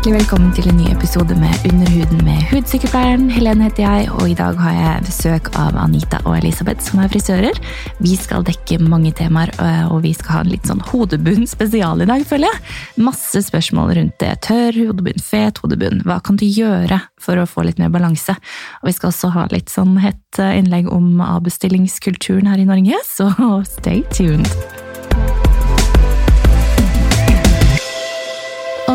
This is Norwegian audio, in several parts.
Hjertelig velkommen til en ny episode med Underhuden med hudsykepleieren. Helene heter jeg, og i dag har jeg besøk av Anita og Elisabeth, som er frisører. Vi skal dekke mange temaer, og vi skal ha en litt sånn hodebunn spesial i dag, føler jeg. Masse spørsmål rundt det. Tørr hodebunn, fet hodebunn. Hva kan du gjøre for å få litt mer balanse? Og vi skal også ha litt sånn hett innlegg om avbestillingskulturen her i Norge, så stay tuned.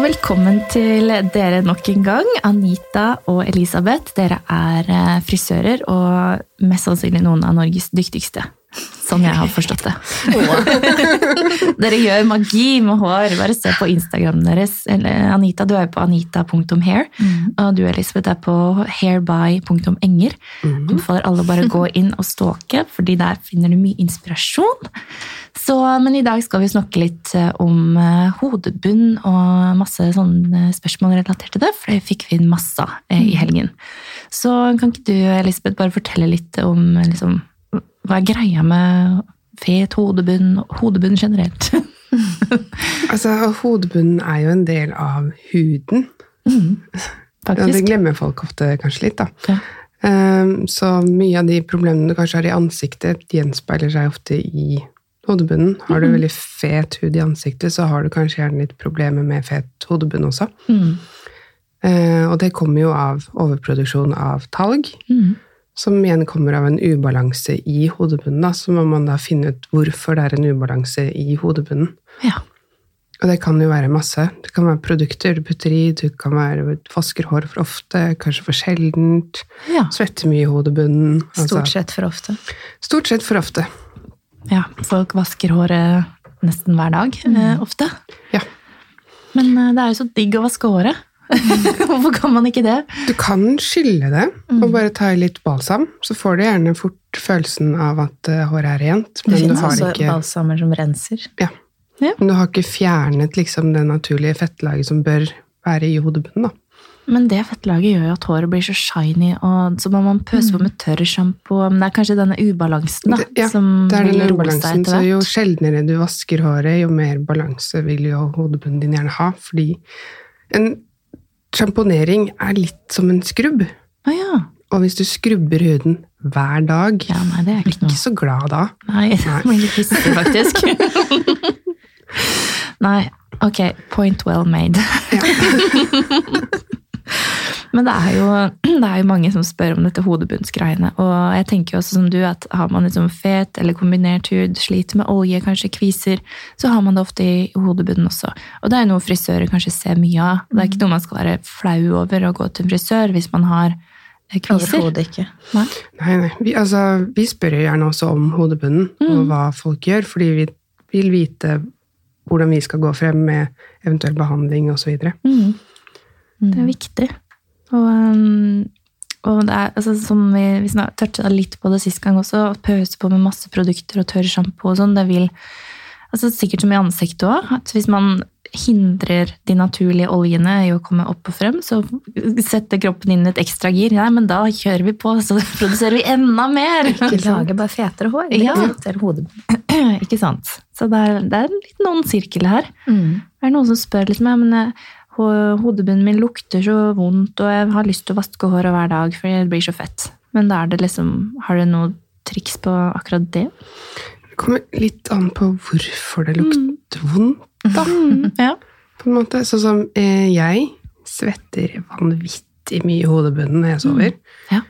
Velkommen til dere nok en gang, Anita og Elisabeth. Dere er eh, frisører og mest sannsynlig noen av Norges dyktigste. Sånn jeg har forstått det. dere gjør magi med hår. Bare se på Instagram deres. Eller, Anita, du er jo på anita.hair. Mm. Og du Elisabeth er på hairby.enger. Mm. Du får alle bare gå inn og stalke, fordi der finner du mye inspirasjon. Så, men i dag skal vi snakke litt eh, om uh, hodebunn og masse sånne spørsmål relatert til det, for det fikk vi inn masse av i mm. helgen. Så kan ikke du, Elisabeth, bare fortelle litt om liksom, hva er greia med fet hodebunn, hodebunn generelt? altså, hodebunnen er jo en del av huden. Mm, faktisk. det glemmer folk ofte kanskje litt, da. Ja. Um, så mye av de problemene du kanskje har i ansiktet, gjenspeiler seg ofte i hodebunnen. Har du mhm. veldig fet hud i ansiktet, så har du kanskje gjerne litt problemer med fet hodebunn også. Mm. Eh, og det kommer jo av overproduksjon av talg, mm. Som igjen kommer av en ubalanse i hodebunnen. Da. Så må man da finne ut hvorfor det er en ubalanse i hodebunnen. Ja. Og det kan jo være masse. Det kan være produkter du putter i, du kan være vasker hår for ofte, kanskje for sjeldent, ja. svetter mye i hodebunnen. Altså, stort sett for ofte. Stort sett for ofte. Ja, folk vasker håret nesten hver dag, mm. eh, ofte. Ja. Men eh, det er jo så digg å vaske håret. Hvorfor kan man ikke det? Du kan skylle det mm. og bare ta i litt balsam. Så får du gjerne fort følelsen av at uh, håret er rent. det finnes også ikke... balsamer som renser. Ja. ja. Men du har ikke fjernet liksom, det naturlige fettlaget som bør være i hodebunnen. da. Men det fettlaget gjør jo at håret blir så shiny, og så må man pøse på mm. med tørr sjampo. Men det er kanskje denne ubalansen da, ja, som det er denne ubalansen, så Jo sjeldnere du vasker håret, jo mer balanse vil jo hodebunnen din gjerne ha. Fordi en sjamponering er litt som en skrubb. Ah, ja. Og hvis du skrubber huden hver dag, ja, nei, det er ikke, ikke så glad da. Nei, det blir litt hissig, faktisk. nei, ok, point well made. Men det er, jo, det er, jo, mange som spør om dette hodebunnsgreiene. Og jeg tenker jo også som du, at har man liksom fet eller kombinert hud, sliter med olje, kanskje kviser, så har man det ofte i hodebunnen også. Og det er jo noe frisører kanskje ser mye av. Det er ikke noe man skal være flau over å gå til en frisør hvis man har eh, kviser. Overhodet ikke. Nei, nei. nei. Vi, altså, vi, spør jo gjerne også om hodebunnen mm. og hva folk gjør, fordi vi vil vite hvordan vi skal gå frem med eventuell behandling osv. Mm. Det er viktig. Og, um, og det er, altså, som vi, vi toucha litt på det sist gang også, å pøse på med masse produkter og tørr sjampo og sånn, det vil altså, Sikkert som i ansiktet òg, at hvis man hindrer de naturlige oljene i å komme opp og frem, så setter kroppen inn et ekstra gir. Nei, men da kjører vi på, så produserer vi enda mer! Ikke lage bare fetere hår. Ja. Ikke sant. Så det er, det er litt noen sirkel her. Mm. Det er noen som spør litt meg, men eh, Hodebunnen min lukter så vondt, og jeg har lyst til å vaske håret hver dag, for det blir så fett. Men da er det liksom Har du noe triks på akkurat det? Det kommer litt an på hvorfor det lukter mm. vondt, da. Mm, ja. På en måte. Sånn som eh, jeg svetter vanvittig mye i hodebunnen når jeg sover. Mm. Ja.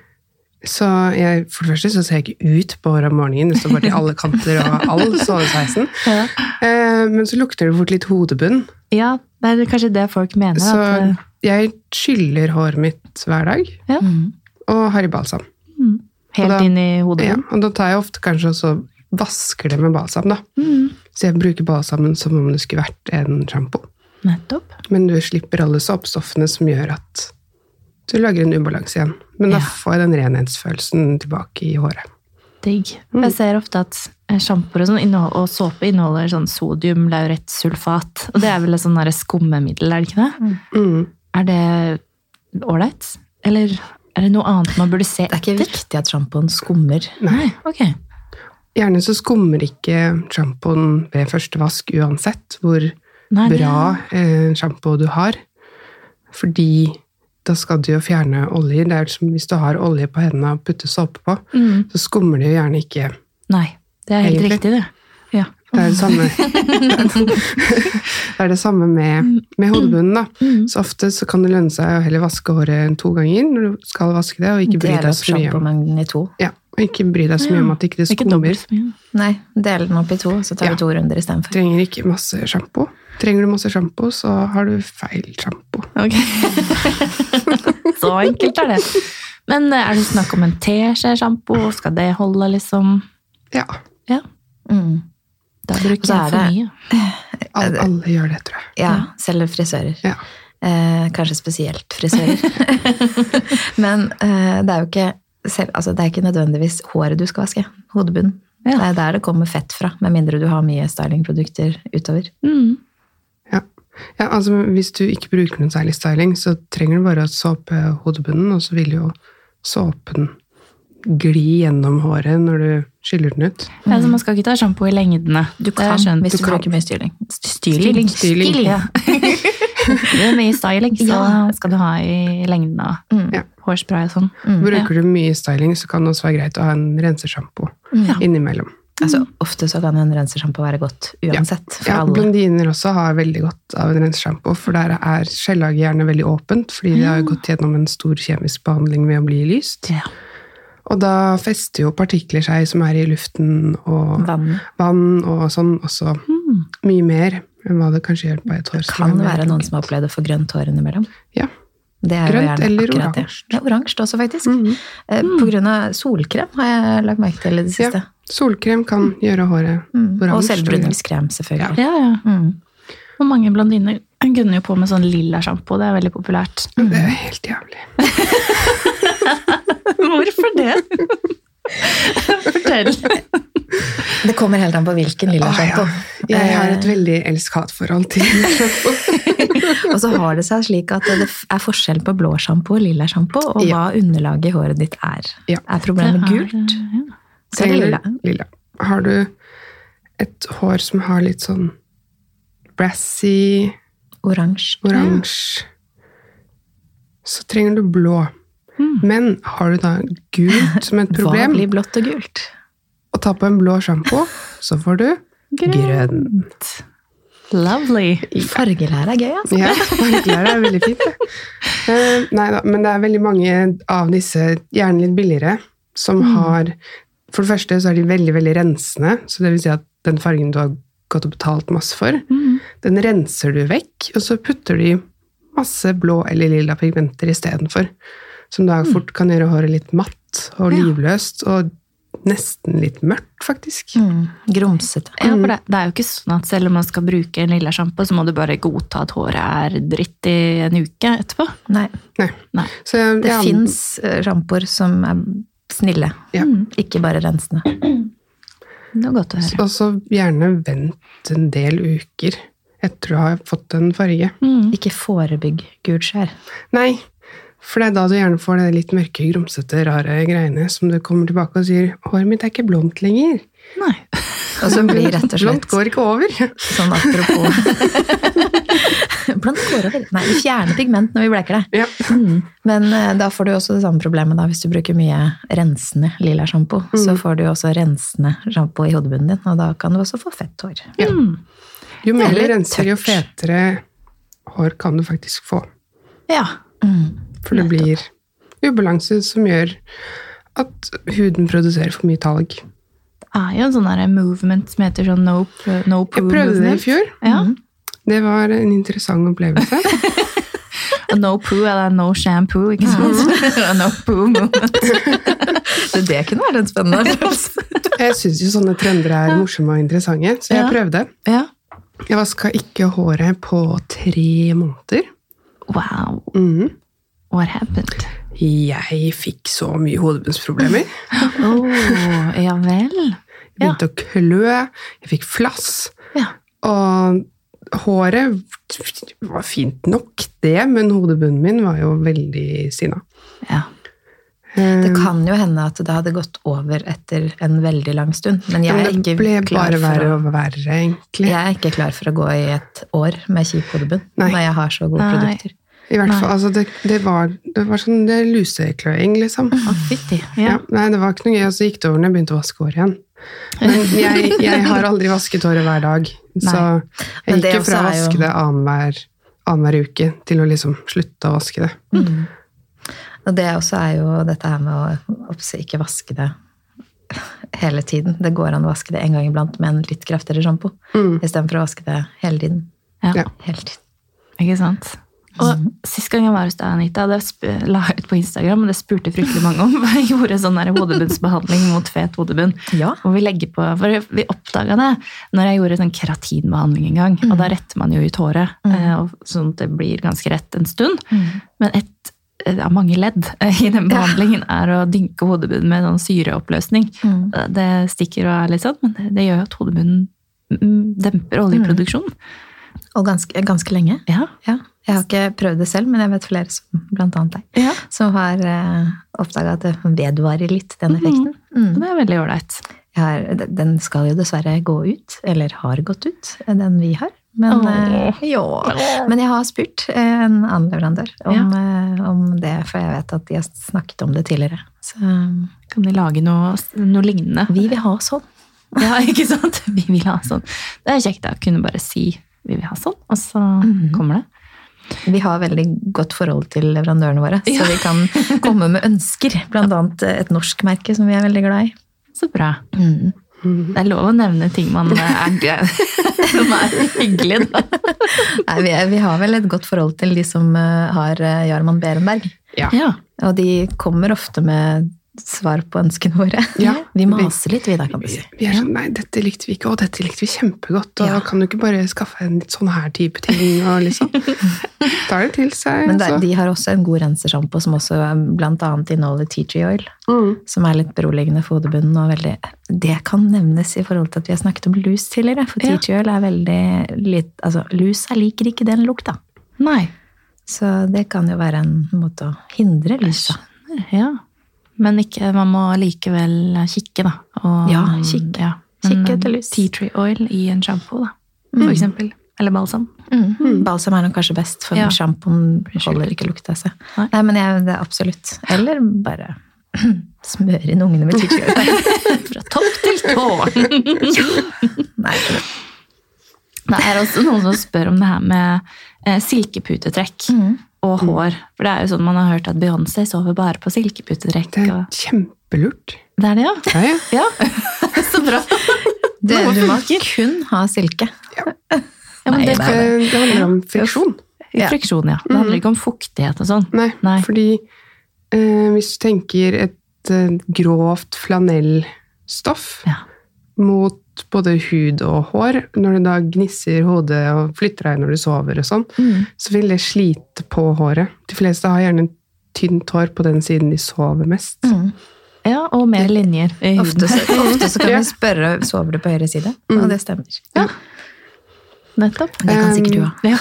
Så jeg, for det første så ser jeg ikke ut på håret om morgenen. Det står bare til alle kanter og all sovesveisen. Ja. Eh, men så lukter det fort litt hodebunn. Ja, det er kanskje det folk mener. Så at, eh, jeg skyller håret mitt hver dag, ja. og har i balsam. Mm. Helt da, inn i hodet? Ja, og da tar jeg ofte kanskje også vasker det med balsam. da. Mm. Så jeg bruker balsamen som om det skulle vært en sjampo. Nettopp. Men du slipper alle såpestoffene som gjør at du lager en ubalanse igjen. Men da får jeg den renhetsfølelsen tilbake i håret. Digg. Mm. Jeg ser ofte at sjampoer og, sånn, og såpe inneholder sånn sodium laurettsulfat. Og det er vel et sånn skummemiddel, er det ikke det? Mm. Er det ålreit? Eller er det noe annet man burde se etter? Det er ikke viktig at sjampoen skummer. Nei, ok. Gjerne så skummer ikke sjampoen ved første vask uansett hvor Nei, bra eh, sjampo du har. Fordi da skal du jo fjerne oljer. Det er som hvis du har olje på hendene og putter såpe på, Mm. så skummer det jo gjerne ikke. Nei, det er helt Egentlig. riktig, det. Ja. Det er det samme, det er det samme med, med hodebunnen. da. Mm. Så ofte så kan det lønne seg å heller vaske håret to ganger når du skal vaske det, og ikke bry deg så mye om, i to. ja, og ikke bry deg så mye om at ikke det Ikke skummer. Nei, del den opp i to, så tar Ja. du to runder istedenfor. Trenger ikke masse sjampo. Trenger du masse sjampo, så har du feil sjampo. Ok. så enkelt er det. Men eh, er det snakk om en teskje sjampo? Skal det holde, liksom? Ja. Ja. Mm. Da bruker jeg for det- mye. Alle, alle gjør det, tror jeg. Ja, selv frisører. Ja. Eh, kanskje spesielt frisører. Men eh, det er jo ikke, selv, altså, det er ikke nødvendigvis håret du skal vaske. Hodebunnen. Ja. Det er der det kommer fett fra, med mindre du har mye stylingprodukter utover. Mm. Ja. ja, altså Hvis du ikke bruker noen særlig styling, så trenger du bare å såpe hodebunnen, og så vil jo såpen gli gjennom håret når du skyller den ut. Ja, så man skal ikke ta sjampo i lengdene. Du kan skjønt. hvis du, Du kan. bruker mye styling. Styling. Styling. Ja. det er mye styling, så Ja. skal du ha i lengden av Mm. Ja. hårspray og sånn. Mm. Bruker du mye styling, så kan det også være greit å ha en rensesjampo Ja. innimellom. Altså, ofte så kan en rensesjampo være godt uansett Ja, Ja. Blondiner også har veldig godt av en rensesjampo, for der er skjellaget gjerne veldig åpent, fordi de har gått gjennom en stor kjemisk behandling ved å bli lyst. Ja. Og da fester jo partikler seg som er i luften og Vann vann og sånn også mye mer enn hva det kanskje gjør på et hår. Det kan er være noen som har opplevd å få grønt hår innimellom. Ja. Det er Grønt eller akkurat det. oransje. Ja, oransje også, faktisk. Mm. Eh, På grunn av solkrem har jeg lagt merke til i det Ja. Solkrem kan gjøre håret Mm. Og oransje. selvbruningskrem, selvfølgelig. Ja, ja. Mm. Og mange blondiner gunner jo på med sånn lilla sjampo. Det er veldig populært. Det er helt jævlig. Hvorfor det? Fortell. Det kommer helt an på hvilken lilla Å, ja. Jeg har Eh. et veldig elsk-hat-forhold til sjampo. Og så har det seg slik at det er forskjell på blå sjampo og lilla sjampo, og Ja. hva underlaget i håret ditt er. Ja. Er problemet gult, ja. så er det lilla. lilla. Har du et hår som har litt sånn brassy, Oransje. oransje, så trenger du blå. Men har du da gult som et Hva problem, blir blått og gult? og ta på en blå sjampo, så får du grønt Lovely. Fargelære er gøy, altså. Ja, fargelære er veldig fint, det. Eh, nei da, men det er veldig mange av disse, gjerne litt billigere, som har For det første så er de veldig, veldig rensende, så det vil si at den fargen du har gått og betalt masse for, den renser du vekk, og så putter du i masse blå eller lilla pigmenter istedenfor. Som da fort kan gjøre håret litt matt og livløst, og nesten litt mørkt, faktisk. Mm. Grumsete. Ja, for det, det er jo ikke sånn at selv om man skal bruke en lilla sjampo, så må du bare godta at håret er dritt i en uke etterpå. Nei, Nei. Nei. Så ja, det ja, fins sjampoer som er snille, Ja. ikke bare rensende. Det er godt å høre. Og så gjerne vent en del uker etter du har fått en farge. Mm. Ikke forebygg gulskjær. Nei, for det er da du gjerne får det litt mørke, grumsete, rare greiene som du kommer tilbake og sier 'håret mitt er ikke blondt lenger'. Nei. Og så blir rett og Blondt slett går ikke over. sånn apropos Blondt går over. Nei, vi fjerner pigment når vi bleker det. Ja. Men eh, da får du også det samme problemet da, hvis du bruker mye rensende lilla sjampo. Så får du også rensende sjampo i hodebunnen din, og da kan du også få fett hår. Ja. Mm. Jo mer du renser, jo fetere hår kan du faktisk få. Ja. For det blir ubalanse som gjør at huden produserer for mye talg. Det er jo en sånn movement som heter sånn no, no poo Jeg prøvde det i fjor. Ja. Det var en interessant opplevelse. No poo eller no shampoo, ikke sant? Og no poo moment. Det kunne vært en spennende opplevelse. Jeg syns jo sånne trender er morsomme og interessante, så jeg Ja. prøvde. Ja. Jeg vaska ikke håret på tre måneder. Wow. Mhm. What happened? Jeg fikk så mye hodebunnsproblemer. Oh, ja vel. Jeg begynte å klø, jeg fikk flass. Ja. Og håret var fint nok, det, men hodebunnen min var jo veldig sinna. ja. Det kan jo hende at det hadde gått over etter en veldig lang stund. Men jeg er ikke ble klar bare verre og verre, egentlig. Jeg er ikke klar for å gå i et år med kjip hodebunn Nei. når jeg har så gode Nei. produkter. I hvert fall, altså det, det, var, det var sånn det lusekløing, liksom. Oh, fytti. Ja. Ja, nei, det var ikke noe gøy, og så gikk det over når jeg begynte å vaske håret igjen. Men jeg, jeg har aldri vasket håret hver dag, så jeg gikk jo fra å jo- vaske det annenhver annenhver uke til å liksom slutte å vaske det. Og det også er jo dette her med å oppsi, ikke vaske det hele tiden. Det går an å vaske det en gang iblant med en litt kraftigere sjampo, Mm. istedenfor å vaske det hele tiden. Ja. Ja. Hele tiden. Ikke sant? Og Sist gang jeg var hos deg, Anita, det la jeg ut på Instagram, og det spurte fryktelig mange om. Jeg gjorde sånn der hodebunnsbehandling mot fet hodebunn. Ja. Hvor vi legger på, for vi oppdaga det når jeg gjorde sånn keratinbehandling en gang. Og da retter man jo ut håret, mm. og sånn at det blir ganske rett en stund. Men et av mange ledd eh, i den behandlingen er å dynke hodebunnen med sånn syreoppløsning. Mm. Det stikker og er litt sånn, men det, det gjør at hodebunnen mm, demper oljeproduksjonen. Og ganske, ganske lenge. Ja. Ja. Jeg har ikke prøvd det selv, men jeg vet flere, som, blant annet deg, ja. som har uh, oppdaga at det vedvarer litt, den effekten. Mm. Det er veldig ålreit. Den skal jo dessverre gå ut, eller har gått ut, den vi har. Men, eh, jo. Men jeg har spurt eh, en annen leverandør om, eh, om det, for jeg vet at de har snakket om det tidligere. Så Kan de lage noe, noe lignende? vi vil ha sånn. Ja, ikke sant? Vi vil ha sånn. Det er kjekt da, å kunne bare si vi vil ha sånn, og så kommer det. Vi har veldig godt forhold til leverandørene våre, så Ja. vi kan komme med ønsker. Blant annet et norsk merke som vi er veldig glad i. Så bra. Mm. Det er lov å nevne ting man er, som er hyggelig, da. Nei, vi, vi har vel et godt forhold til de som eh, har eh, Jarman Berenberg. Ja. Ja. Og de kommer ofte med svar på ønskene våre. Ja. Vi maser litt, vi da, kan du si. vi er sånn Nei, dette likte vi ikke, og dette likte vi kjempegodt. Og Ja. kan du ikke bare skaffe en litt sånn her type ting? Og liksom. Tar det til seg. Men der, altså. de har også en god rensersjampo som også blant annet inneholder tea tree oil. Mm. Som er litt beroligende for hodebunnen. og veldig... Det kan nevnes i forhold til at vi har snakket om lus tidligere. For tea tree oil er veldig litt Altså, lusa liker ikke den lukta. Nei. Så det kan jo være en måte å hindre lusa. Ja. Men ikke, man må likevel kikke, da. Og, Ja, kikke. Ja. Kikke etter lus. Tea tree oil i en sjampo, da. For eksempel. Eller balsam. Mm. Balsam er nok kanskje best, for Ja. sjampoen holder ikke lukta seg. Nei. Nei, men jeg, det er absolutt. Eller bare smøre inn ungene med tea tree oil. Fra topp til tå! Nei, Det er også noen som spør om det her med eh, silkeputetrekk Mm. Og hår. For det er jo sånn man har hørt at Beyoncé sover bare på silkeputetrekk. Det er Og... kjempelurt. Det er det, ja? Ja, ja. Ja, så bra. det, du må kun ha silke. Ja, men Nei, det. Det, det handler om friksjon. Ja. Friksjon, ja. Det handler ikke om fuktighet og sånn. Nei, Nei. fordi eh, hvis du tenker et eh, grovt flanellstoff Ja. Både hud og hår, når du da gnisser hodet og flytter deg når du sover og sånn, Mm. så vil det slite på håret. De fleste har gjerne tynt hår på den siden de sover mest. Mm. Ja, og mer linjer i huden. Ofte, så, ofte så kan Ja. vi spørre sover du på høyre side, og det stemmer. Ja. Nettopp. Det kan sikkert du ha. Ja.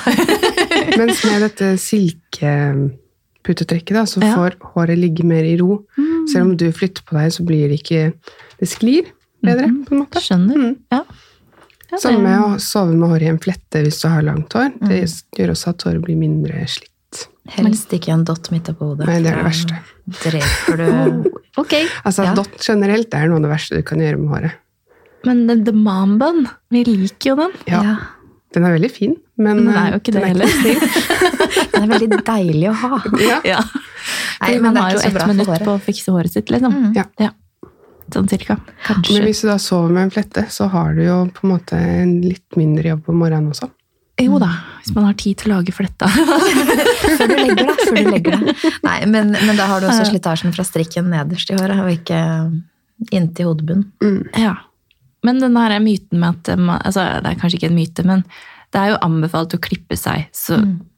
Mens med dette silkeputetrekket, da, så Ja. får håret ligge mer i ro. Mm. Selv om du flytter på deg, så blir det ikke Det sklir bedre, på en måte. Skjønner. Mm. Ja. Ja, Samme med å sove med håret i en flette hvis du har langt hår. Det Mm. gjør også at håret blir mindre slitt. Helst ikke en dott midt oppå hodet. Nei, det er det verste. Dreper du Ok. Altså, Ja. Dott generelt er noe av det verste du kan gjøre med håret. Men the, the mom bun, vi liker jo den. Ja, Ja. Den er veldig fin, men Den er jo ikke det heller. Den er veldig deilig å ha. Ja. Ja. Nei, men man har jo ett minutt på å fikse håret sitt, liksom. Mm. Ja. Sånn cirka. Men hvis du da sover med en flette, så har du jo på en måte en litt mindre jobb om morgenen også. Jo da, hvis man har tid til å lage fletta. Før du legger deg. Før du legger deg. Nei, men, men da har du også slitasjen fra strikken nederst i håret, og ikke inntil hodebunnen. ja. Men den her myten med at altså, Det er kanskje ikke en myte, men det er jo anbefalt å klippe seg så,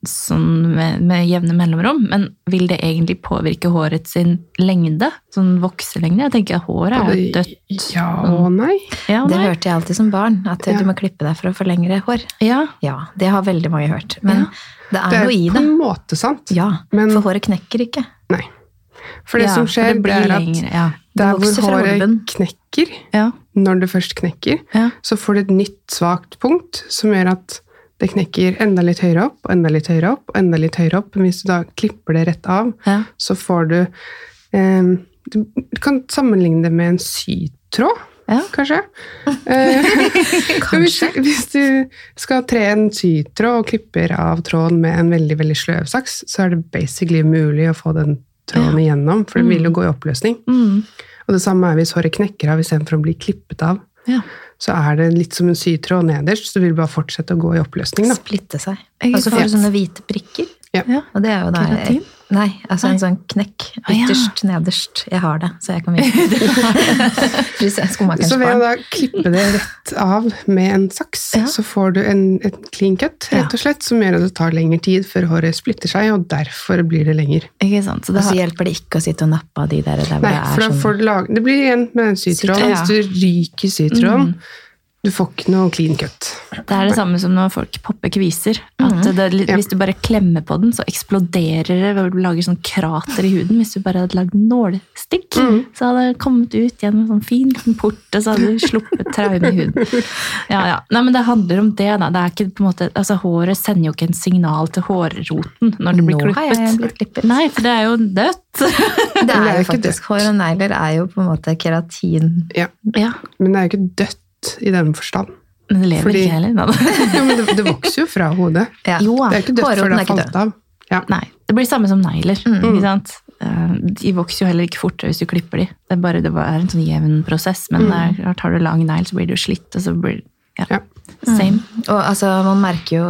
sånn med, med jevne mellomrom. Men vil det egentlig påvirke håret sin lengde? Sånn vokselengde? Jeg tenker at håret er jo dødt. Ja og nei. Ja, Det hørte jeg alltid som barn, at Ja. du må klippe deg for å få lengre hår. Ja. Ja, det har veldig mange hørt. Men Ja. det er Det er noe i det. det. er på en måte sant. Ja, Men- for håret knekker ikke. Nei. For det Ja, som skjer, det det, blir er at lengre, ja. der hvor håret knekker, Ja. når det først knekker, Ja. så får du et nytt svakt punkt som gjør at det knekker enda litt høyere opp og enda litt høyere opp. og enda litt høyere opp. Men hvis du da klipper det rett av, Ja. så får du eh, Du kan sammenligne det med en sytråd, Ja. kanskje. Eh, men hvis, du, hvis du skal tre en sytråd og klipper av tråden med en veldig veldig sløv saks, så er det basically umulig å få den tråden igjennom, for den vil jo gå i oppløsning. Mm. Og det samme er hvis håret knekker av istedenfor å bli klippet av. Ja. Så er det litt som en sytråd nederst, så det vil bare fortsette å gå i oppløsning. da. Splitte seg. Og så får du sånne hvite prikker. Ja. Og det er jo da Keratin? Nei, altså en sånn knekk. Ah, ja. Ytterst, nederst. Jeg har det, så jeg kan vise det. Så ved å da klippe det rett av med en saks, Ja. så får du en, en clean cut, rett og slett, som gjør at det tar lengre tid før håret splitter seg, og derfor blir det lenger. Ikke sant? Så det så har, hjelper det ikke å sitte og nappe av de der, der hvor Nei, det for da sånn får du lage, det blir igjen med den sytråden. Ja. Hvis du ryker sytråden, du får ikke noe clean cut. det er det samme som når folk popper kviser. At det, er litt- Hvis du bare klemmer på den, så eksploderer det du lager sånn krater i huden. Hvis du bare hadde lagd nålstikk, så hadde det kommet ut gjennom en sånn fin liten port, og så hadde du sluppet traume i huden. Ja, ja. Nei, men det handler om det, da. Det er ikke, på en måte, altså, håret sender jo ikke en signal til hårroten når det blir Nå har jeg blitt klippet. Nei, for det er jo dødt. Det det er jo faktisk Hår og negler er jo på en måte keratin. Ja. Ja, Men det er jo ikke dødt i den forstand. Men det lever Fordi- ikke heller. Jo, men det, det vokser jo fra hodet. Ja. Jo, Det er ikke dødt før det har falt av. Ja. Nei, det blir samme som negler. Mm. Eh, De vokser jo heller ikke fortere hvis du klipper de. Det er bare det er en sånn jevn prosess, men mm. der, klart, har du lang negl, så blir du slitt, og så blir ja, Ja. same. Og altså, man merker jo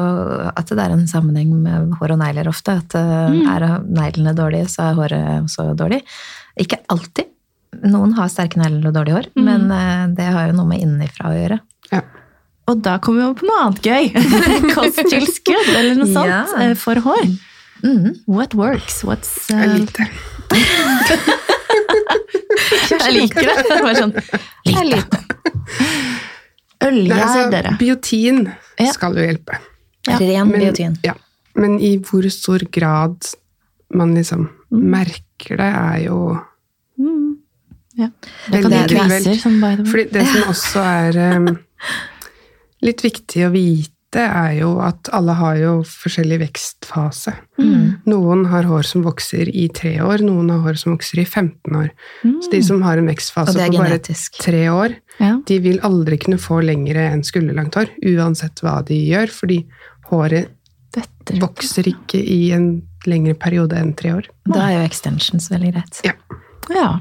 at det er en sammenheng med hår og negler ofte. At mm. er neglene dårlige, så er håret også dårlig. Ikke alltid. Noen har sterke negler og dårlig hår, men eh, det har jo noe med innenfra å gjøre. Ja. Og da kommer vi over på noe annet gøy. Kosttilskudd, eller noe sånt, Ja. eh, for hår. Mm. What works? What's Det Jeg liker det. Jeg liker det. det var sånn, Det liker det. Ølgjær, altså, dere. biotin Ja. skal jo hjelpe. Ja. Ren Men, biotin. ja. Men i hvor stor grad man liksom Mm. merker det, er jo Ja. Det kan gi individuelt. som by the way. Det som også er um, litt viktig å vite, er jo at alle har jo forskjellig vekstfase. Mm. Noen har hår som vokser i tre år, noen har hår som vokser i 15 år. Så de som har en vekstfase på bare tre år, Ja. de vil aldri kunne få lengre enn skulderlangt hår, uansett hva de gjør, fordi håret Dette. vokser ikke i en lengre periode enn tre år. Da er jo extensions veldig greit. Ja. Ja.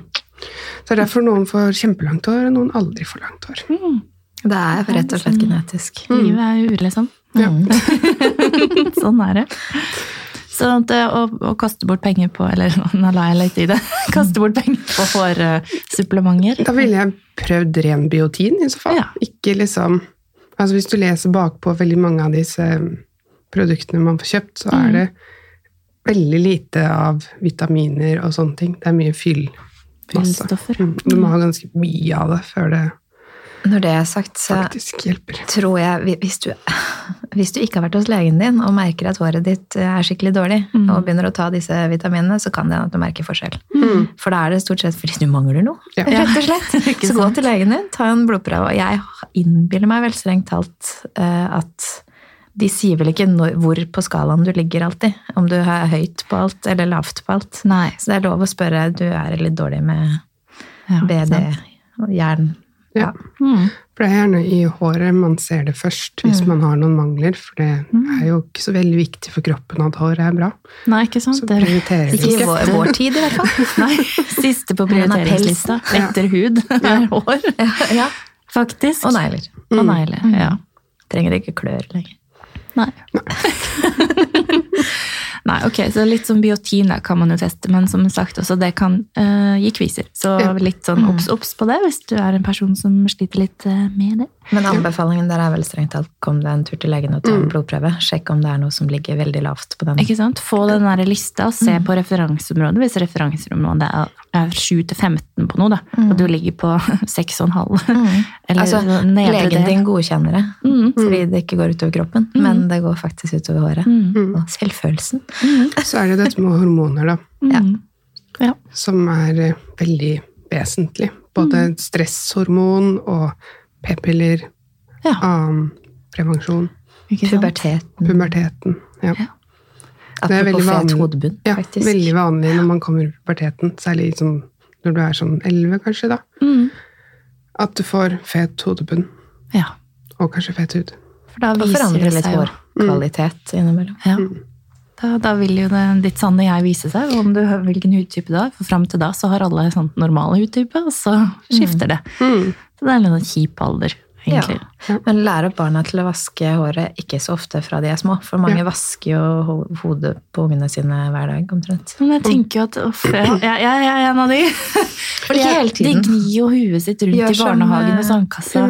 Så det er derfor noen får kjempelangt hår, og noen aldri får langt hår. Det er rett og slett genetisk. Livet er jo liksom. Ja. sånn er det. Så å, å kaste bort penger på Eller nå la jeg litt i det. Kaste bort penger på hårsupplementer. Da ville jeg prøvd ren biotin i så fall. Ja. Ikke liksom Altså hvis du leser bakpå veldig mange av disse produktene man får kjøpt, så Mm. er det veldig lite av vitaminer og sånne ting. Det er mye fyll. Masse. Fyllstoffer. Mm. Du må ha ganske mye av det før det Når det er sagt, så tror jeg hvis du, hvis du ikke har vært hos legen din og merker at håret ditt er skikkelig dårlig, Mm. og begynner å ta disse vitaminene, så kan det hende at du merker forskjell. Mm. For da er det stort sett fordi du mangler noe. Ja. rett og slett. Så gå til legen din, ta en blodprøve. Og jeg innbiller meg vel strengt talt eh, at de sier vel ikke når, hvor på skalaen du ligger alltid. Om du er høyt på alt eller lavt på alt. Nei. Så det er lov å spørre. Du er litt dårlig med Ja, BD, sant. jern. Ja. Mm. For det er gjerne i håret man ser det først hvis Mm. man har noen mangler. For det er jo ikke så veldig viktig for kroppen at håret er bra. Nei, ikke sant? Så Det er prioriterer Ikke i vår, vår tid, i hvert fall. Nei, siste på er prioriteringslista. Ja. Etter hud er hår, ja. faktisk. Og negler. Og negler, ja. Trenger ikke klør lenger. Nei. Nei, ok, så litt som biotina kan man jo teste, men som sagt også, det kan uh, gi kviser. Så litt sånn obs obs på det, hvis du er en person som sliter litt uh, med det. Men anbefalingen der er vel strengt talt kom deg en tur til legen og ta en blodprøve. Sjekk om det er noe som ligger veldig lavt på den. Ikke sant? Få den der lista, se på referanseområdet, hvis referanseområdet er, er 7-15 på noe, da, og du ligger på 6,5. Eller Altså, nedre legen del. din godkjenner det, fordi det ikke går utover kroppen, men det går faktisk utover håret. Mm. Og selvfølelsen. Så er det dette med hormoner, da. Ja. Mm. Ja. som er eh, veldig vesentlig. Både stresshormon og p-piller, Ja. annen prevensjon. Puberteten. Puberteten, ja. ja. Det er veldig vanlig, hodebunn, ja, veldig vanlig når man kommer i puberteten, særlig liksom når du er sånn elleve, kanskje, da. Mm. At du får fet hodebunn. Ja. Og kanskje fet hud. For da viser det seg jo kvalitet mm. innimellom. Ja. Mm. Da, da, vil jo det, ditt sanne jeg vise seg, om du har hvilken hudtype du har. For fram til da så har alle sånn normal hudtype, og så skifter det. Mm. Så det er en sånn kjip alder egentlig. Ja. Men lære opp barna til å vaske håret ikke så ofte fra de er små. For mange ja. vasker jo hodet på ungene sine hver dag, omtrent. Men jeg tenker jo at uff, jeg, jeg, jeg, er en av de. For ikke hele tiden. De gnir jo huet sitt rundt gjør i barnehagen med sandkassa.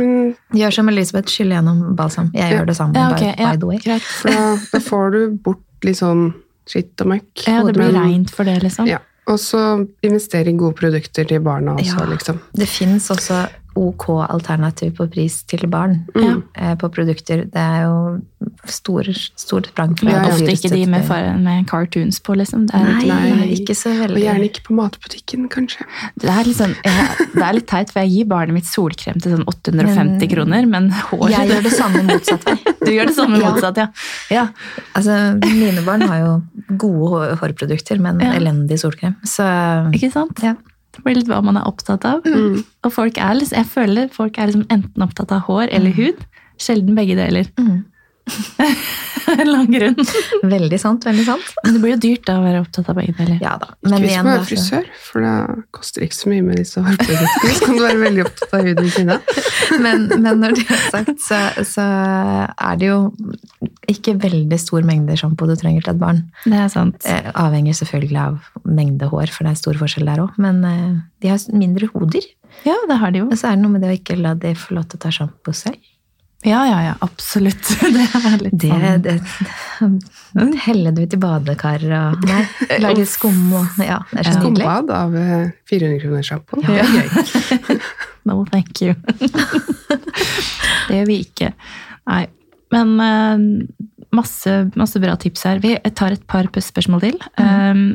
Gjør som Elisabeth, skyller gjennom balsam. Jeg gjør det samme, okay, by, by, the way. For da, da, får du bort litt sånn skitt og møkk. Ja, det blir reint for det, liksom. Ja. Og så investere i gode produkter til barna også, ja. liksom. Det fins også ok alternativ på pris til barn mm. eh, på produkter. Det er jo stor, stort sprang fra ja, Ofte ikke de med, med, cartoons på, liksom. Det er nei, ikke, nei, ikke så veldig Og gjerne ikke på matbutikken, kanskje. Det er, liksom, jeg, det er litt teit, for jeg gir barnet mitt solkrem til sånn 850 kroner, men hår Jeg gjør det samme motsatt vei. Du gjør det samme motsatt, ja. ja. Altså, mine barn har jo gode hårprodukter, men ja. elendig solkrem. Så Ikke sant? Ja. Det blir litt hva man er opptatt av. Mm. Og folk er, jeg føler folk er liksom enten opptatt av hår eller mm. hud. Sjelden begge deler. Mm. Lang grunn. Veldig sant. veldig sant. Men det blir jo dyrt da å være opptatt av begge deler. Ja da. Men ikke hvis du er frisør, for det koster ikke så mye med disse hårproduktene. Så kan du være veldig opptatt av huden sin. men, men når det er sagt, så, så, er det jo ikke veldig stor mengde sjampo du trenger til et barn. Det er sant. Eh, avhenger selvfølgelig av mengde hår, for det er stor forskjell der òg. Men eh, de har mindre hoder. Ja, det har de jo. Og så er det noe med det å ikke la de få lov til å ta sjampo selv. Ja, ja, ja, absolutt. Det er litt det, sånn det, Helle det ut i badekar og Nei, lage skum og Ja, det er så nydelig. Skumbad av 400 eh, kroner sjampo. Ja. Det er gøy. no, thank you. det gjør vi ikke. Nei. Men uh, masse, masse, bra tips her. Vi tar et par spørsmål til. Mm. Um,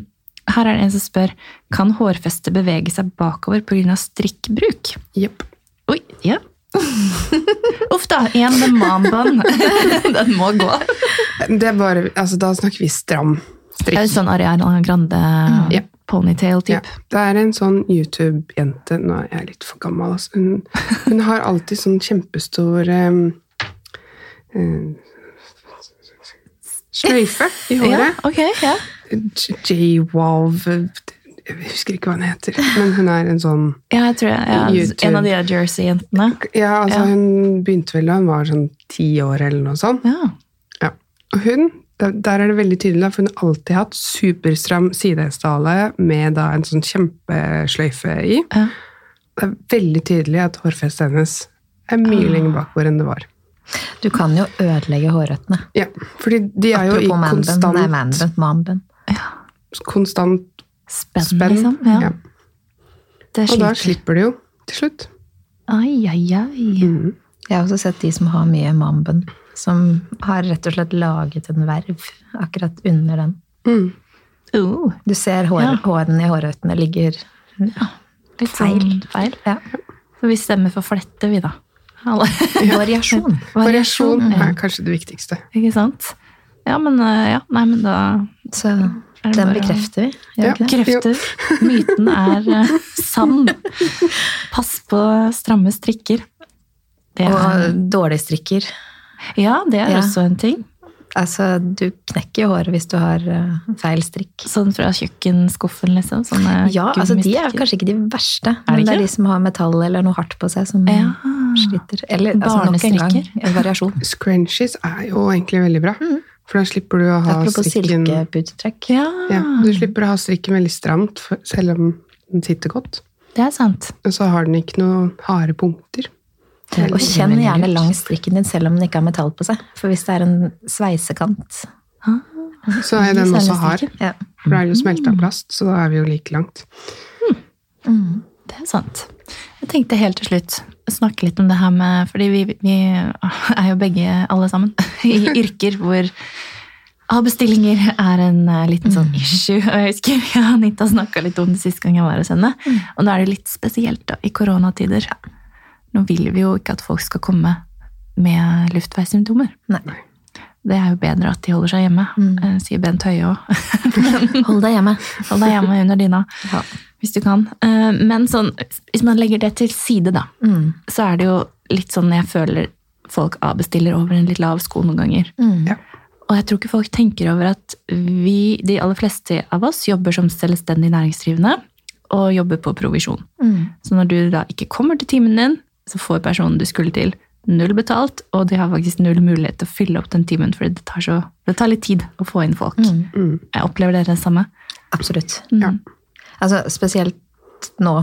her er det en som spør kan hårfestet bevege seg bakover pga. strikkbruk. Yep. Oi, ja. Uff da, én med. Den må gå. Det er bare, altså Da snakker vi stram strikk. Det er sånn Ariana Grande mm. ja. ponytail-type. Ja. Det er en sånn YouTube-jente Nå er jeg litt for gammel. Altså. Hun, hun, har alltid sånn kjempestor um, um, sløyfe i håret. Ja, okay, ja. J-Wav jeg husker ikke hva hun heter, men hun er en sånn Ja, jeg tror jeg, ja, En av de Jersey-jentene. Ja, altså ja. hun begynte vel da hun var sånn ti år, eller noe sånt. Ja. ja. Og hun, der er det veldig tydelig, for hun har alltid hatt superstram sidehestehale med da en sånn kjempesløyfe i. Ja. Det er veldig tydelig at hårfestet hennes er mye ah. lenger bakover enn det var. Du kan jo ødelegge hårrøttene. Ja, fordi de er Apropos jo i konstant Nei, manbun. Manbun. Ja. Konstant spenn, spenn liksom. Ja. ja. Og da slipper du jo til slutt. Ai, ai, ai. Mm. Jeg har også sett de som har mye mamben, som har rett og slett laget en verv akkurat under den. Mm. Uh. Du ser hår, ja. hårene i hårrøttene ligger ja, litt feil. Sånn feil. Ja. Så vi stemmer for flette, vi, da. Variasjon. Variasjon er kanskje det viktigste. Ikke sant? Ja, men, eh, ja, nei, men da Så den bekrefter vi, gjør ja, ikke det? Krefter. Myten er uh, sann. Pass på stramme strikker. Det og er... dårlige strikker. Ja, det er ja. også en ting. Altså, du knekker jo håret hvis du har uh, feil strikk. Sånn fra kjøkkenskuffen, liksom? ja, altså de er kanskje ikke de verste. Er det men det er de som har metall eller noe hardt på seg, som ja. sliter. Eller altså, nok en gang, en variasjon. Scrunchies er jo egentlig veldig bra. Mm. For da slipper du å ha Apropos strikken silkeputetrekk. Ja. ja. Du slipper å ha strikken veldig stramt, selv om den sitter godt. Det er sant. Og så har den ikke noen harde punkter. Og kjenn gjerne langs strikken din selv om den ikke har metall på seg. For hvis det er en sveisekant ah, Så er den også hard. Ja. For da er det jo smelta plast, så da er vi jo like langt. Mm. Mm. Det er sant. Jeg tenkte helt til slutt snakke litt om det her med Fordi vi, vi er jo begge, alle sammen, i yrker hvor avbestillinger er en eh, liten sånn mm. issue. Og jeg husker ja, Anita snakka litt om det sist gang jeg var hos henne. Mm. Og nå er det litt spesielt da, i koronatider. Nå vil vi jo ikke at folk skal komme med luftveissymptomer. Nei. det er jo bedre at de holder seg hjemme, mm. sier Bent Høie òg. Hold deg hjemme. Hold deg hjemme under dyna, ja. Hvis du kan. Men sånn, hvis man legger det til side, da, mm. så er det jo litt sånn jeg føler folk avbestiller over en litt lav sko noen ganger. Mm. Ja. Og jeg tror ikke folk tenker over at vi, de aller fleste av oss, jobber som selvstendig næringsdrivende og jobber på provisjon. Mm. Så når du da ikke kommer til timen din, så får personen du skulle til, null betalt, og de har faktisk null mulighet til å fylle opp den timen, for det tar, så, det tar litt tid å få inn folk. Mm. mm. Jeg opplever dere det samme? Absolutt. Mm. Ja. Altså, spesielt nå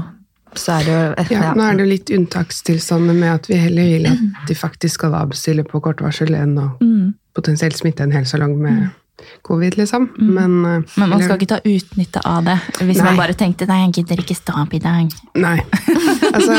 så er det jo ja, ja, Nå er det jo litt unntakstilstander med at vi heller vil at de faktisk skal avbestille på kort varsel enn å mm. potensielt smitte en hel salong med mm. covid, liksom. Mm. Men, uh, Men, man skal ikke ta utnytte av det hvis nei. man bare tenkte 'nei, jeg gidder ikke stå opp i dag'. Nei. altså,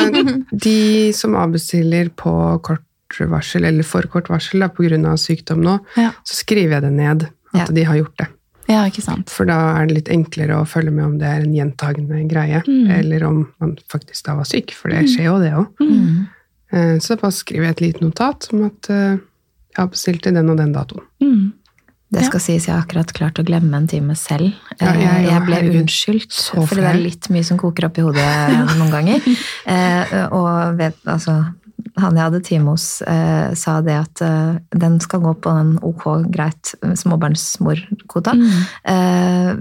de som avbestiller på kort varsel, eller for kort varsel pga. sykdom nå, ja. så skriver jeg det ned at de har gjort det. Ja, ikke sant. For da er det litt enklere å følge med om det er en gjentagende greie, mm. eller om man faktisk da var syk, for det mm. skjer jo, det òg. Mm. Eh, så bare skriver jeg et lite notat om at eh, jeg har bestilt til den og den datoen. Mm. Det skal ja. sies, jeg har akkurat klart å glemme en time selv. Ja, ja, eh, jeg, ble unnskyldt, for det er litt mye som koker opp i hodet noen ganger. og vet, altså, han jeg hadde time hos, eh, sa det at eh, den skal gå på den ok, greit småbarnsmorkvota. Mm. Eh,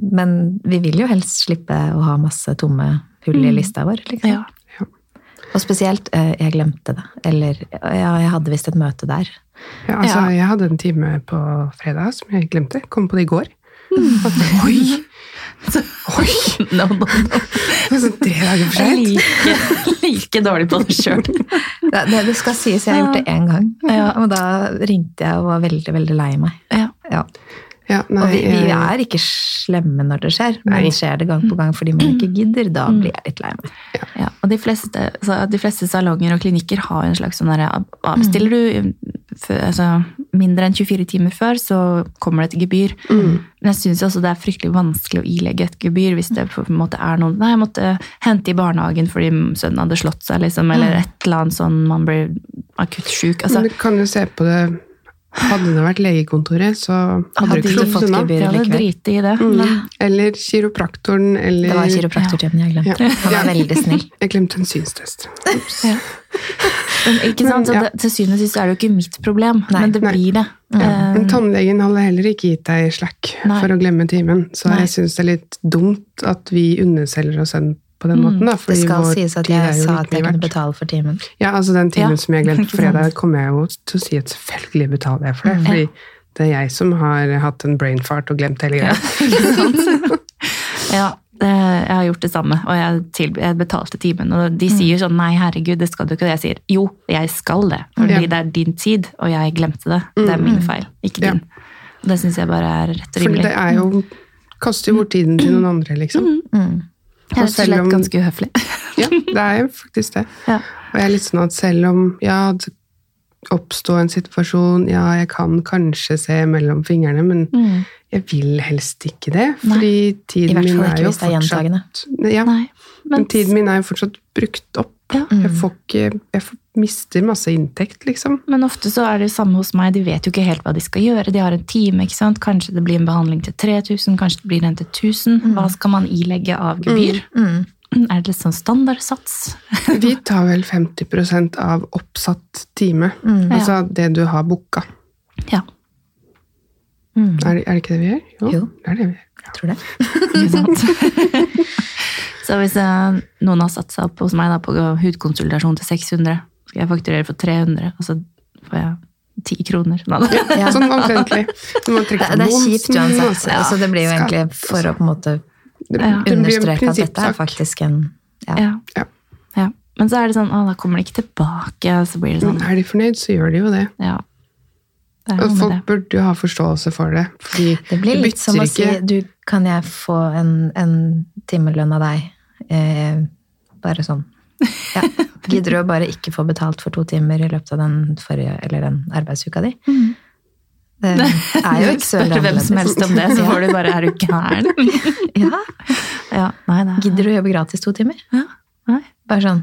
men vi vil jo helst slippe å ha masse tomme hull i mm. lista vår. liksom. Ja. Ja. Og spesielt eh, jeg glemte det. Eller ja, jeg hadde visst et møte der. Ja, altså, Jeg hadde en time på fredag som jeg glemte. Kom på det i går. Mm. Oi! Oi! No, no, no. Sånn tre dager for seint. Like, like dårlig på det sjøl. Det, det, skal sies, jeg har gjort det én gang. Ja. Og da ringte jeg og var veldig, veldig lei meg. Ja. ja. Ja, nei, og vi, vi, er ikke slemme når det skjer, men nei. skjer det gang på gang fordi man ikke gidder. Da mm. blir jeg litt lei meg. Ja. Ja, og de fleste, de fleste, salonger og klinikker har en slags sånn derre Avbestiller du altså, mindre enn 24 timer før, så kommer det et gebyr. Mm. Men jeg syns også det er fryktelig vanskelig å ilegge et gebyr hvis det på en måte er noe Nei, jeg måtte hente i barnehagen fordi sønnen hadde slått seg, liksom, eller mm. et eller annet sånn man blir akutt sjuk. Altså, men du kan jo se på det hadde det vært legekontoret, så hadde, hadde du ikke fått gebyr likevel. Hadde driti i det. Mm. Eller kiropraktoren, eller Det var kiropraktortimen jeg glemte. Ja. Han var veldig snill. Jeg glemte en synstest. Ja. ikke sant? Så det, til syvende og sist er det jo ikke mitt problem, Nei. men det Nei. blir det. Ja. Eh, men tannlegen hadde heller ikke gitt deg slack Nei. for å glemme timen, så jeg syns det er litt dumt at vi underselger oss en på den måten. Da, det skal sies at jeg sa at jeg kunne betale for timen. Ja, altså den timen ja. som jeg glemte på fredag, kommer jeg jo til å si at selvfølgelig betaler jeg for det. fordi det er jeg som har hatt en brain fart og glemt hele greia. ja, jeg har gjort det samme, og jeg, til, jeg betalte timen. Og de mm. sier sånn 'nei, herregud, det skal du ikke'. Og jeg sier 'jo, jeg skal det', fordi ja. det er din tid, og jeg glemte det. Det er min mm. feil, ikke din. Ja. Det syns jeg bare er rett og rimelig. For det er jo Kaster jo bort tiden til noen andre, liksom. Mm. Og slett ganske uhøflig. ja, det er jo faktisk det. Ja. Og jeg er litt sånn at selv om ja, det oppstår en situasjon, ja, jeg kan kanskje se mellom fingrene, men mm. jeg vil helst ikke det. Fordi Nei. tiden min er jo fortsatt ja, Nei, men... men tiden min er jo fortsatt brukt opp. Ja. Jeg, får ikke, jeg får mister masse inntekt, liksom. Men ofte så er det samme hos meg. De vet jo ikke helt hva de skal gjøre. De har en time. ikke sant? Kanskje det blir en behandling til 3000, kanskje det blir en til 1000. Mm. Hva skal man ilegge av gebyr? Mm. Mm. Er det litt sånn standardsats? vi tar vel 50% av oppsatt time. Mm. Altså det du har booka. Ja. Mm. Er, det, er, det, ikke det vi gjør? Jo, jo. det er det vi gjør. Jeg tror det. så hvis uh, noen har satt seg opp hos meg da, på hudkonsultasjon til 600 skal jeg fakturere for 300, og så får jeg 10 kroner. Ja, sånn omtrentlig. Det, det, er kjipt uansett. Ja, Så det blir jo egentlig for å på en måte understreke at dette er faktisk en ja. ja. ja. Men så er det sånn å, da kommer de ikke tilbake. Så blir det sånn. Men er de fornøyd, så gjør de jo det. Ja. det og folk burde jo ha forståelse for det. Fordi det blir litt som å si du, kan jeg få en, en timelønn av deg? Eh, bare sånn. Ja. Gidder du å bare ikke få betalt for to timer i løpet av den, forrige, eller den arbeidsuka di? Mm. Det er jo ikke så veldig Spør hvem som helst om det, så får du bare 'er du gæren'? ja. ja. Nei, nei. Gidder du å jobbe gratis to timer? Ja. Nei. Bare sånn.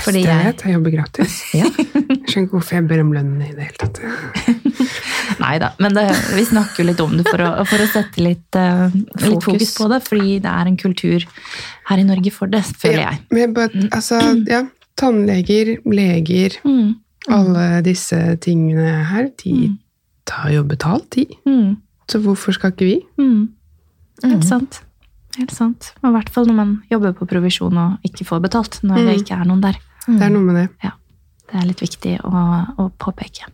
Fordi jeg vet, jeg jobber gratis. ja. Jeg skjønner ikke hvorfor jeg ber om lønn i det hele tatt. Nei da, men det, vi snakker jo litt om det for å, for å sette litt, uh, fokus. litt, fokus. på det. Fordi det er en kultur her i Norge for det, føler jeg. Ja, but, mm. altså, ja, tannleger, leger, mm. alle disse tingene her, de mm. tar jo betalt, de. Mm. Så hvorfor skal ikke vi? Mm. Helt sant. Helt sant. Og I hvert fall når man jobber på provisjon og ikke får betalt. Når det ikke er noen der. Det er noe med det. Ja. Det er litt viktig å, å påpeke.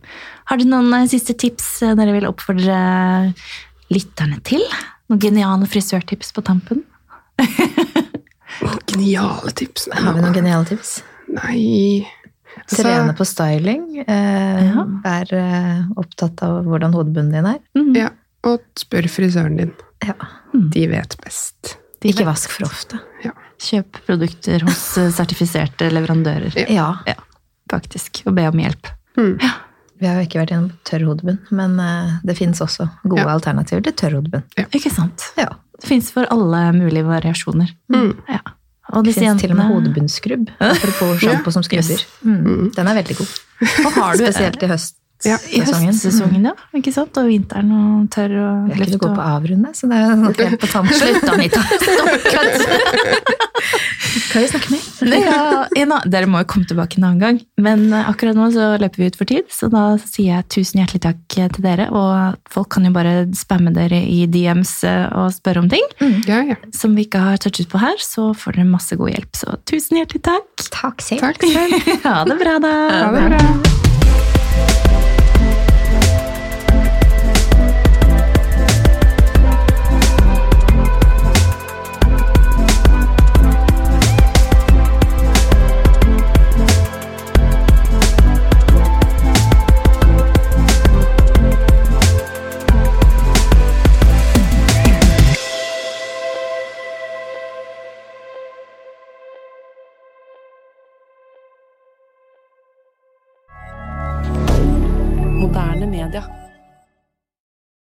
Har du noen eh, siste tips eh, dere vil oppfordre lytterne til? Noen geniale frisørtips på tampen? geniale tips? Nei, Har vi noen geniale tips? Nei altså... Trene på styling. Eh, ja. Vær eh, opptatt av hvordan hodebunnen din er. Mm. Ja, Og spør frisøren din. Ja. De vet best. De Ikke vet. vask for ofte. Ja. Kjøp produkter hos sertifiserte leverandører. Ja. ja faktisk, og be om hjelp. Mm. Ja. Vi har jo ikke vært gjennom tørr hodebunn, men uh, det fins også gode ja. alternativer til tørr hodebunn. Ja. Ikke sant? Ja. Det fins for alle mulige variasjoner. Mm. Ja. Og det fins til og med hodebunnskrubb. Apropos sjampo som skrubber. Yes. Mm. Den er veldig god. Og har du, Spesielt i høst ja, I høstsesongen, ja. Ikke sant? Og vinteren og tørr og har ikke gå på avrunde, så det er noe helt på tampen. Slutt, Anita! Hva vi snakke med? ja, dere må jo komme tilbake en annen gang. Men eh, akkurat nå så løper vi ut for tid, så da sier jeg tusen hjertelig takk til dere. Og folk kan jo bare spamme dere i DMs eh, og spørre om ting mm. ja, ja. som vi ikke har touchet på her. Så får dere masse god hjelp. Så tusen hjertelig takk. Takk selv. Takk selv. ha det bra, da. Ha det bra.